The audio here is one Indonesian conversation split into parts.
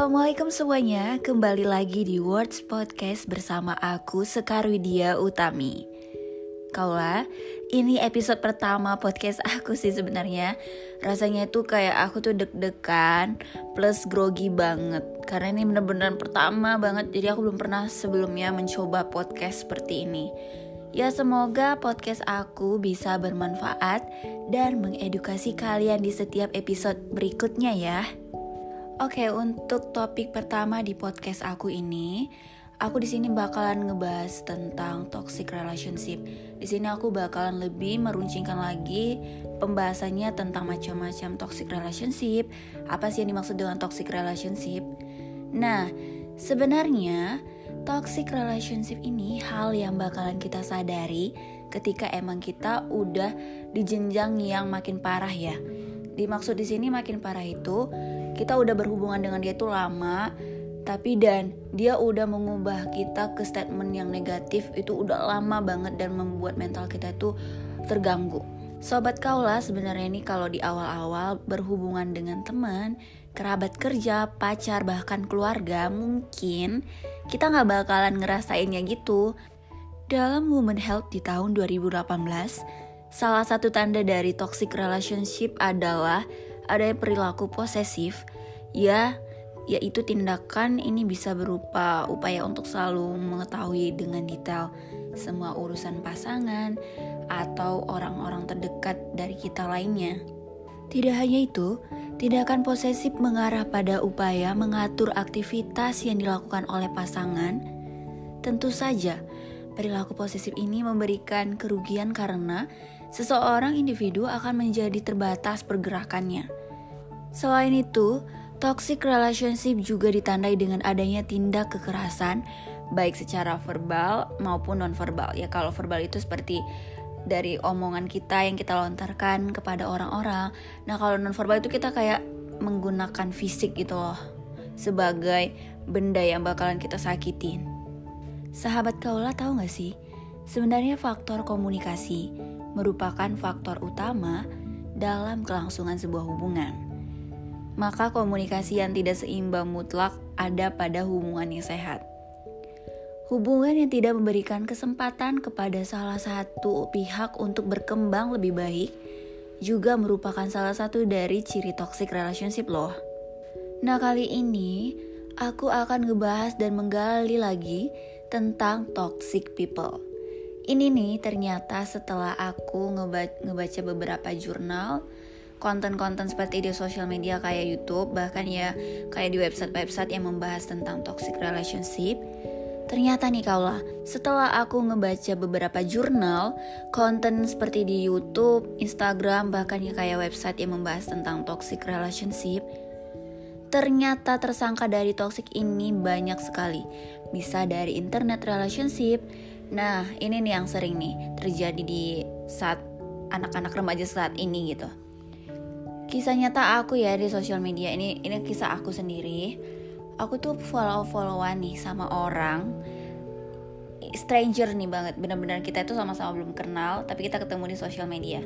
Assalamualaikum semuanya, kembali lagi di Words Podcast bersama aku Sekar Widya Utami. Kaula, ini episode pertama podcast aku sih sebenarnya. Rasanya itu kayak aku tuh deg-degan plus grogi banget karena ini bener-bener pertama banget jadi aku belum pernah sebelumnya mencoba podcast seperti ini. Ya semoga podcast aku bisa bermanfaat dan mengedukasi kalian di setiap episode berikutnya ya. Oke, untuk topik pertama di podcast aku ini, aku di sini bakalan ngebahas tentang toxic relationship. Di sini aku bakalan lebih meruncingkan lagi pembahasannya tentang macam-macam toxic relationship. Apa sih yang dimaksud dengan toxic relationship? Nah, sebenarnya toxic relationship ini hal yang bakalan kita sadari ketika emang kita udah di jenjang yang makin parah ya. Dimaksud di sini makin parah itu kita udah berhubungan dengan dia itu lama tapi dan dia udah mengubah kita ke statement yang negatif itu udah lama banget dan membuat mental kita itu terganggu. Sobat kaulah sebenarnya ini kalau di awal-awal berhubungan dengan teman, kerabat kerja, pacar, bahkan keluarga mungkin kita nggak bakalan ngerasainnya gitu. Dalam Women Health di tahun 2018, salah satu tanda dari toxic relationship adalah ada perilaku posesif ya yaitu tindakan ini bisa berupa upaya untuk selalu mengetahui dengan detail semua urusan pasangan atau orang-orang terdekat dari kita lainnya. Tidak hanya itu, tindakan posesif mengarah pada upaya mengatur aktivitas yang dilakukan oleh pasangan. Tentu saja, perilaku posesif ini memberikan kerugian karena seseorang individu akan menjadi terbatas pergerakannya. Selain itu, toxic relationship juga ditandai dengan adanya tindak kekerasan baik secara verbal maupun nonverbal. Ya kalau verbal itu seperti dari omongan kita yang kita lontarkan kepada orang-orang. Nah, kalau nonverbal itu kita kayak menggunakan fisik gitu loh sebagai benda yang bakalan kita sakitin. Sahabat kaulah tahu gak sih? Sebenarnya faktor komunikasi merupakan faktor utama dalam kelangsungan sebuah hubungan maka komunikasi yang tidak seimbang mutlak ada pada hubungan yang sehat. Hubungan yang tidak memberikan kesempatan kepada salah satu pihak untuk berkembang lebih baik juga merupakan salah satu dari ciri toxic relationship loh. Nah kali ini aku akan ngebahas dan menggali lagi tentang toxic people. Ini nih ternyata setelah aku ngebaca beberapa jurnal, konten-konten seperti di sosial media kayak YouTube, bahkan ya kayak di website-website yang membahas tentang toxic relationship. Ternyata nih kaulah, setelah aku ngebaca beberapa jurnal, konten seperti di YouTube, Instagram, bahkan ya kayak website yang membahas tentang toxic relationship, ternyata tersangka dari toxic ini banyak sekali. Bisa dari internet relationship. Nah, ini nih yang sering nih terjadi di saat anak-anak remaja saat ini gitu kisah nyata aku ya di sosial media ini ini kisah aku sendiri. Aku tuh follow followan nih sama orang. Stranger nih banget benar-benar kita itu sama-sama belum kenal tapi kita ketemu di sosial media.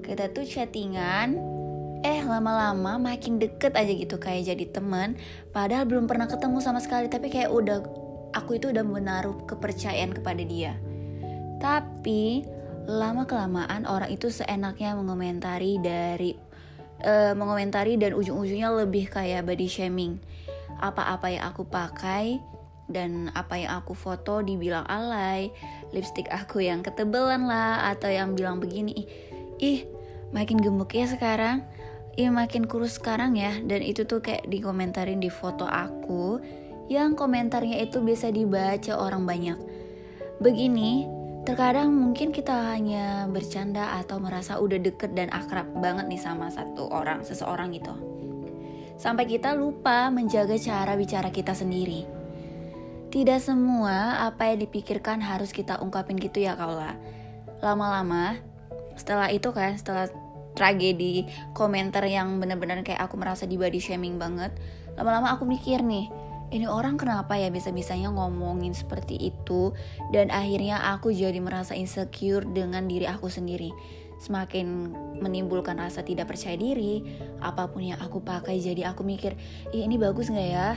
Kita tuh chattingan eh lama-lama makin deket aja gitu kayak jadi temen padahal belum pernah ketemu sama sekali tapi kayak udah aku itu udah menaruh kepercayaan kepada dia. Tapi lama kelamaan orang itu seenaknya mengomentari dari uh, mengomentari dan ujung-ujungnya lebih kayak body shaming. Apa-apa yang aku pakai dan apa yang aku foto dibilang alay, lipstick aku yang ketebelan lah atau yang bilang begini, ih, makin gemuk ya sekarang, ih makin kurus sekarang ya dan itu tuh kayak dikomentarin di foto aku yang komentarnya itu bisa dibaca orang banyak. Begini, Terkadang mungkin kita hanya bercanda atau merasa udah deket dan akrab banget nih sama satu orang, seseorang gitu. Sampai kita lupa menjaga cara bicara kita sendiri. Tidak semua apa yang dipikirkan harus kita ungkapin gitu ya kaula. Lama-lama, setelah itu kan, setelah tragedi komentar yang bener-bener kayak aku merasa di body shaming banget, lama-lama aku mikir nih, ini orang kenapa ya bisa-bisanya ngomongin seperti itu dan akhirnya aku jadi merasa insecure dengan diri aku sendiri semakin menimbulkan rasa tidak percaya diri. Apa pun yang aku pakai jadi aku mikir, ini bagus nggak ya?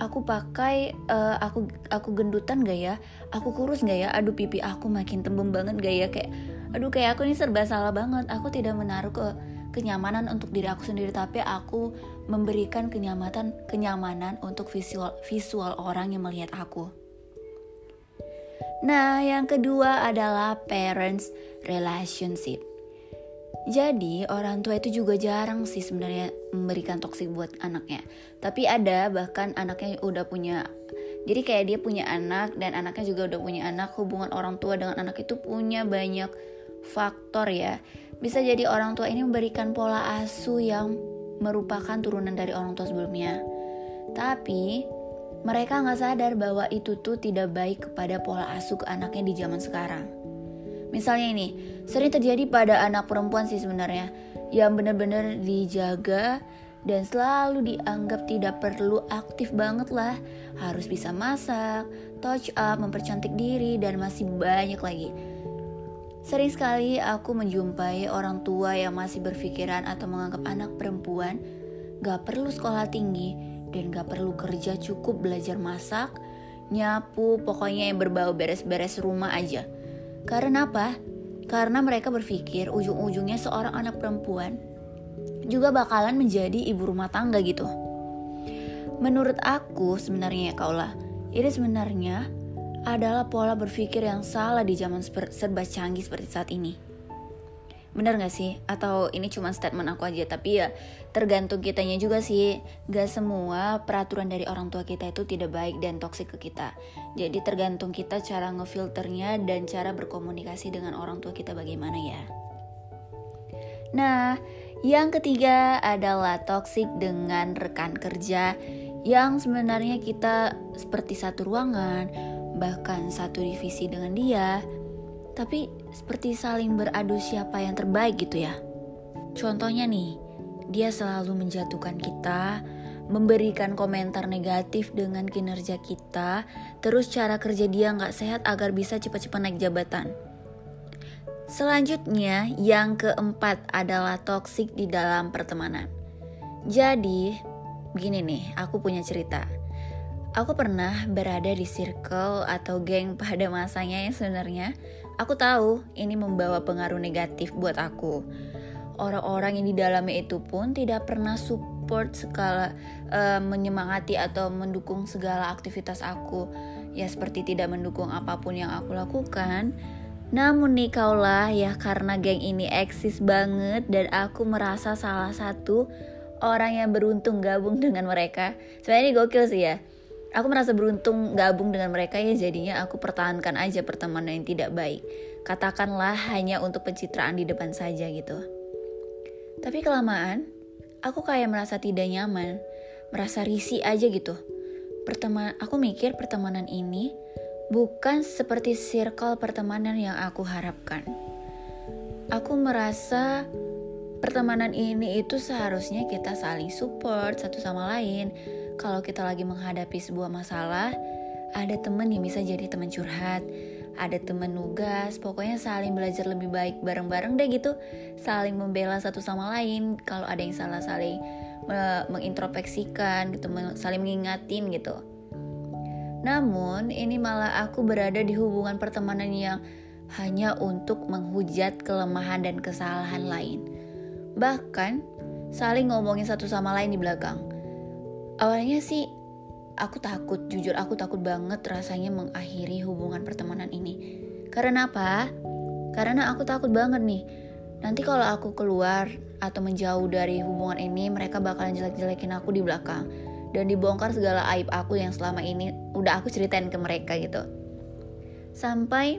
Aku pakai, uh, aku aku gendutan gak ya? Aku kurus gak ya? Aduh pipi aku makin tembem banget gak ya? Kayak, aduh kayak aku ini serba salah banget. Aku tidak menaruh ke kenyamanan untuk diri aku sendiri tapi aku memberikan kenyamanan kenyamanan untuk visual visual orang yang melihat aku. Nah, yang kedua adalah parents relationship. Jadi orang tua itu juga jarang sih sebenarnya memberikan toksik buat anaknya. Tapi ada bahkan anaknya udah punya jadi kayak dia punya anak dan anaknya juga udah punya anak. Hubungan orang tua dengan anak itu punya banyak faktor ya bisa jadi orang tua ini memberikan pola asuh yang merupakan turunan dari orang tua sebelumnya. Tapi mereka nggak sadar bahwa itu tuh tidak baik kepada pola asuh ke anaknya di zaman sekarang. Misalnya ini, sering terjadi pada anak perempuan sih sebenarnya, yang benar-benar dijaga dan selalu dianggap tidak perlu aktif banget lah. Harus bisa masak, touch up, mempercantik diri, dan masih banyak lagi. Sering sekali aku menjumpai orang tua yang masih berpikiran atau menganggap anak perempuan gak perlu sekolah tinggi dan gak perlu kerja cukup belajar masak, nyapu, pokoknya yang berbau beres-beres rumah aja. Karena apa? Karena mereka berpikir ujung-ujungnya seorang anak perempuan juga bakalan menjadi ibu rumah tangga gitu. Menurut aku sebenarnya ya kaulah, ini sebenarnya adalah pola berpikir yang salah di zaman serba canggih seperti saat ini. Bener gak sih? Atau ini cuma statement aku aja Tapi ya tergantung kitanya juga sih Gak semua peraturan dari orang tua kita itu tidak baik dan toksik ke kita Jadi tergantung kita cara ngefilternya Dan cara berkomunikasi dengan orang tua kita bagaimana ya Nah yang ketiga adalah toksik dengan rekan kerja Yang sebenarnya kita seperti satu ruangan bahkan satu divisi dengan dia, tapi seperti saling beradu siapa yang terbaik gitu ya. Contohnya nih, dia selalu menjatuhkan kita, memberikan komentar negatif dengan kinerja kita, terus cara kerja dia nggak sehat agar bisa cepat-cepat naik jabatan. Selanjutnya, yang keempat adalah toksik di dalam pertemanan. Jadi, begini nih, aku punya cerita. Aku pernah berada di circle atau geng pada masanya yang sebenarnya aku tahu ini membawa pengaruh negatif buat aku. Orang-orang yang di dalamnya itu pun tidak pernah support skala uh, menyemangati atau mendukung segala aktivitas aku. Ya seperti tidak mendukung apa pun yang aku lakukan. Namun nih kaulah ya karena geng ini eksis banget dan aku merasa salah satu orang yang beruntung gabung dengan mereka. Sebenarnya ini gokil sih ya aku merasa beruntung gabung dengan mereka ya jadinya aku pertahankan aja pertemanan yang tidak baik. Katakanlah hanya untuk pencitraan di depan saja gitu. Tapi kelamaan, aku kayak merasa tidak nyaman, merasa risih aja gitu. Pertemanan, aku mikir pertemanan ini bukan seperti circle pertemanan yang aku harapkan. Aku merasa pertemanan ini itu seharusnya kita saling support satu sama lain, kalau kita lagi menghadapi sebuah masalah, ada temen yang bisa jadi teman curhat, ada teman nugas, pokoknya saling belajar lebih baik bareng-bareng deh gitu, saling membela satu sama lain, kalau ada yang salah saling mengintrospeksikan gitu, saling mengingatin gitu. Namun, ini malah aku berada di hubungan pertemanan yang hanya untuk menghujat kelemahan dan kesalahan lain. Bahkan, saling ngomongin satu sama lain di belakang awalnya sih aku takut jujur aku takut banget rasanya mengakhiri hubungan pertemanan ini. Karena apa? Karena aku takut banget nih. Nanti kalau aku keluar atau menjauh dari hubungan ini mereka bakalan jelek-jelekin aku di belakang. Dan dibongkar segala aib aku yang selama ini udah aku ceritain ke mereka gitu. Sampai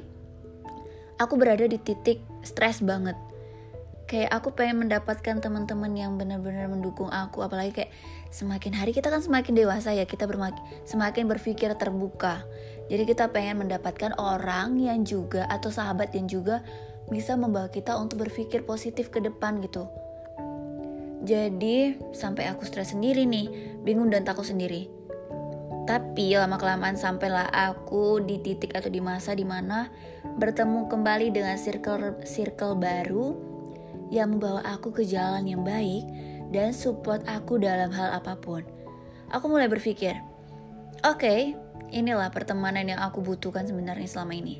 aku berada di titik stres banget kayak aku pengen mendapatkan teman-teman yang benar-benar mendukung aku apalagi kayak semakin hari kita kan semakin dewasa ya kita semakin berpikir terbuka. Jadi kita pengen mendapatkan orang yang juga atau sahabat yang juga bisa membawa kita untuk berpikir positif ke depan gitu. Jadi sampai aku stres sendiri nih bingung dan takut sendiri. Tapi lama kelamaan sampailah aku di titik atau di masa di mana bertemu kembali dengan circle circle baru yang membawa aku ke jalan yang baik dan support aku dalam hal apa pun. Aku mulai berpikir, oke, okay, inilah pertemanan yang aku butuhkan sebenarnya selama ini.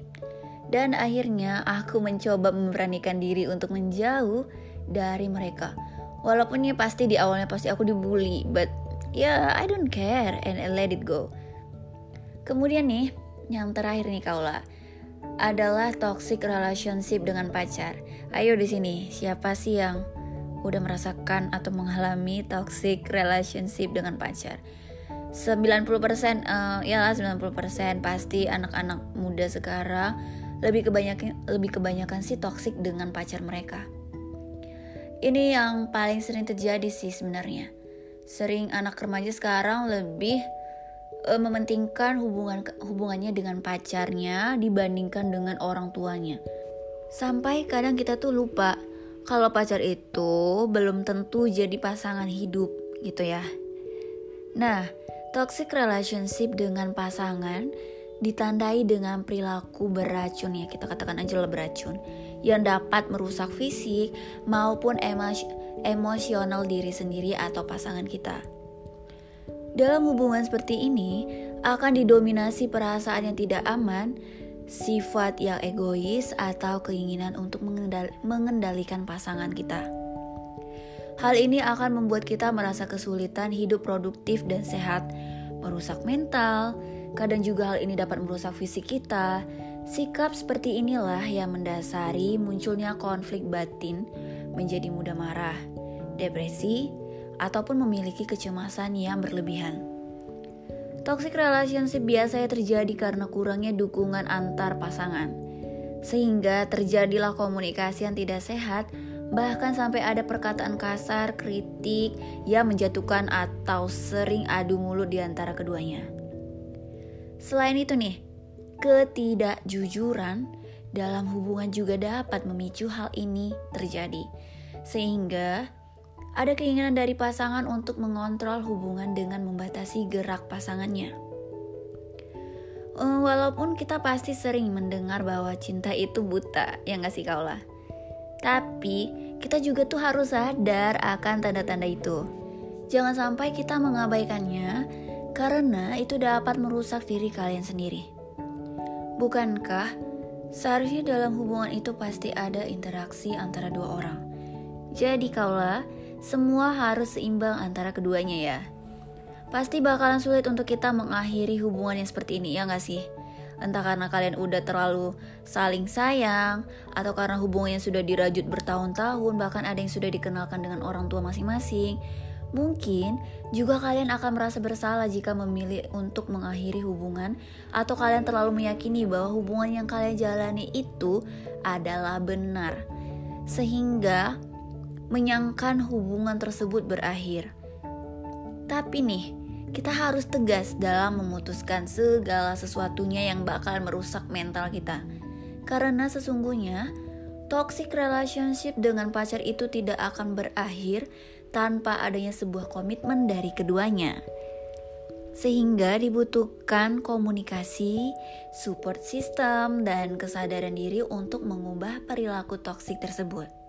Dan akhirnya aku mencoba memberanikan diri untuk menjauh dari mereka. Walaupun ya pasti di awalnya pasti aku dibully, but yeah, I don't care and I let it go. Kemudian nih, yang terakhir nih kaulah adalah toxic relationship dengan pacar. Ayo di sini, siapa sih yang udah merasakan atau mengalami toxic relationship dengan pacar? 90% uh, ya 90% pasti anak-anak muda sekarang lebih kebanyakan lebih kebanyakan sih toxic dengan pacar mereka. Ini yang paling sering terjadi sih sebenarnya. Sering anak remaja sekarang lebih uh, mementingkan hubungan hubungannya dengan pacarnya dibandingkan dengan orang tuanya sampai kadang kita tuh lupa kalau pacar itu belum tentu jadi pasangan hidup gitu ya. Nah, toxic relationship dengan pasangan ditandai dengan perilaku beracun ya kita katakan aja lah beracun yang dapat merusak fisik maupun emos emosional diri sendiri atau pasangan kita. Dalam hubungan seperti ini akan didominasi perasaan yang tidak aman sifat yang egois, atau keinginan untuk mengendalikan pasangan kita. Hal ini akan membuat kita merasa kesulitan hidup produktif dan sehat, merusak mental, kadang juga hal ini dapat merusak fisik kita. Sikap seperti inilah yang mendasari munculnya konflik batin, menjadi mudah marah, depresi, ataupun memiliki kecemasan yang berlebihan. Toxic relationship biasanya terjadi karena kurangnya dukungan antar pasangan. Sehingga terjadilah komunikasi yang tidak sehat, bahkan sampai ada perkataan kasar, kritik yang menjatuhkan atau sering adu mulut di antara keduanya. Selain itu nih, ketidakjujuran dalam hubungan juga dapat memicu hal ini terjadi. Sehingga ada keinginan dari pasangan untuk mengontrol hubungan dengan membatasi gerak pasangannya. Eh, walaupun kita pasti sering mendengar bahwa cinta itu buta, ya nggak sih kaulah? Tapi kita juga tuh harus sadar akan tanda-tanda itu. Jangan sampai kita mengabaikannya karena itu dapat merusak diri kalian sendiri. Bukankah seharusnya dalam hubungan itu pasti ada interaksi antara dua orang? Jadi kaulah semua harus seimbang antara keduanya ya. Pasti bakalan sulit untuk kita mengakhiri hubungan yang seperti ini, ya gak sih? Entah karena kalian udah terlalu saling sayang, atau karena hubungannya sudah dirajut bertahun-tahun, bahkan ada yang sudah dikenalkan dengan orang tua masing-masing. Mungkin juga kalian akan merasa bersalah jika memilih untuk mengakhiri hubungan, atau kalian terlalu meyakini bahwa hubungan yang kalian jalani itu adalah benar, sehingga menyangkan hubungan tersebut berakhir. Tapi nih, kita harus tegas dalam memutuskan segala sesuatunya yang bakal merusak mental kita. Karena sesungguhnya, toxic relationship dengan pacar itu tidak akan berakhir tanpa adanya sebuah komitmen dari keduanya. Sehingga dibutuhkan komunikasi, support system, dan kesadaran diri untuk mengubah perilaku toksik tersebut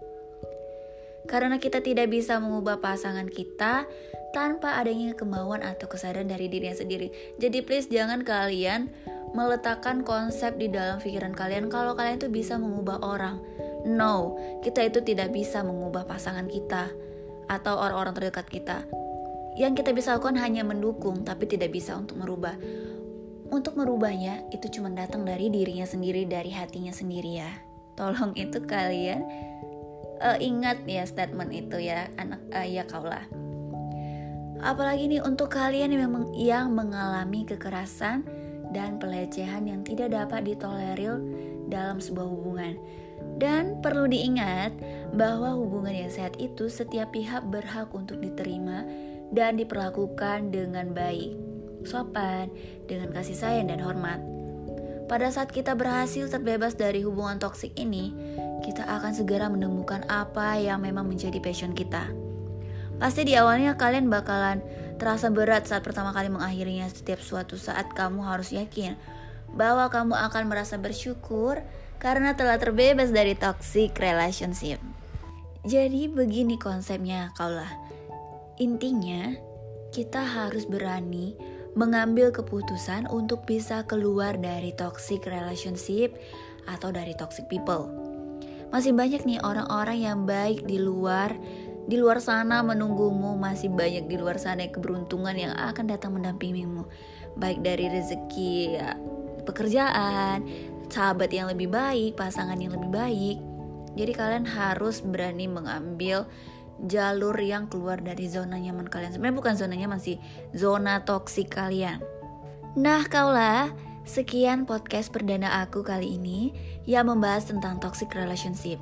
karena kita tidak bisa mengubah pasangan kita tanpa adanya kemauan atau kesadaran dari dirinya sendiri. Jadi please jangan kalian meletakkan konsep di dalam pikiran kalian kalau kalian itu bisa mengubah orang. No, kita itu tidak bisa mengubah pasangan kita atau orang-orang terdekat kita. Yang kita bisa lakukan hanya mendukung, tapi tidak bisa untuk merubah. Untuk merubahnya, itu cuma datang dari dirinya sendiri, dari hatinya sendiri ya. Tolong itu kalian uh, ingat ya statement itu ya anak uh, ya kaulah apalagi nih untuk kalian yang memang yang mengalami kekerasan dan pelecehan yang tidak dapat ditolerir dalam sebuah hubungan dan perlu diingat bahwa hubungan yang sehat itu setiap pihak berhak untuk diterima dan diperlakukan dengan baik, sopan, dengan kasih sayang dan hormat. Pada saat kita berhasil terbebas dari hubungan toksik ini, kita akan segera menemukan apa yang memang menjadi passion kita. Pasti di awalnya kalian bakalan terasa berat saat pertama kali mengakhirinya. Setiap suatu saat kamu harus yakin bahwa kamu akan merasa bersyukur karena telah terbebas dari toxic relationship. Jadi begini konsepnya kaulah. Intinya kita harus berani mengambil keputusan untuk bisa keluar dari toxic relationship atau dari toxic people. Masih banyak nih orang-orang yang baik di luar di luar sana menunggumu masih banyak di luar sana keberuntungan yang akan datang mendampingimu baik dari rezeki ya, pekerjaan sahabat yang lebih baik pasangan yang lebih baik jadi kalian harus berani mengambil jalur yang keluar dari zona nyaman kalian. Sebenarnya bukan zona nyaman sih, zona toksik kalian. Nah, kaulah sekian podcast perdana aku kali ini yang membahas tentang toxic relationship.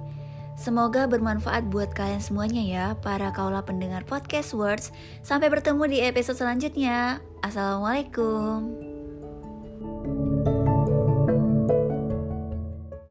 Semoga bermanfaat buat kalian semuanya ya, para kaula pendengar podcast words. Sampai bertemu di episode selanjutnya. Assalamualaikum.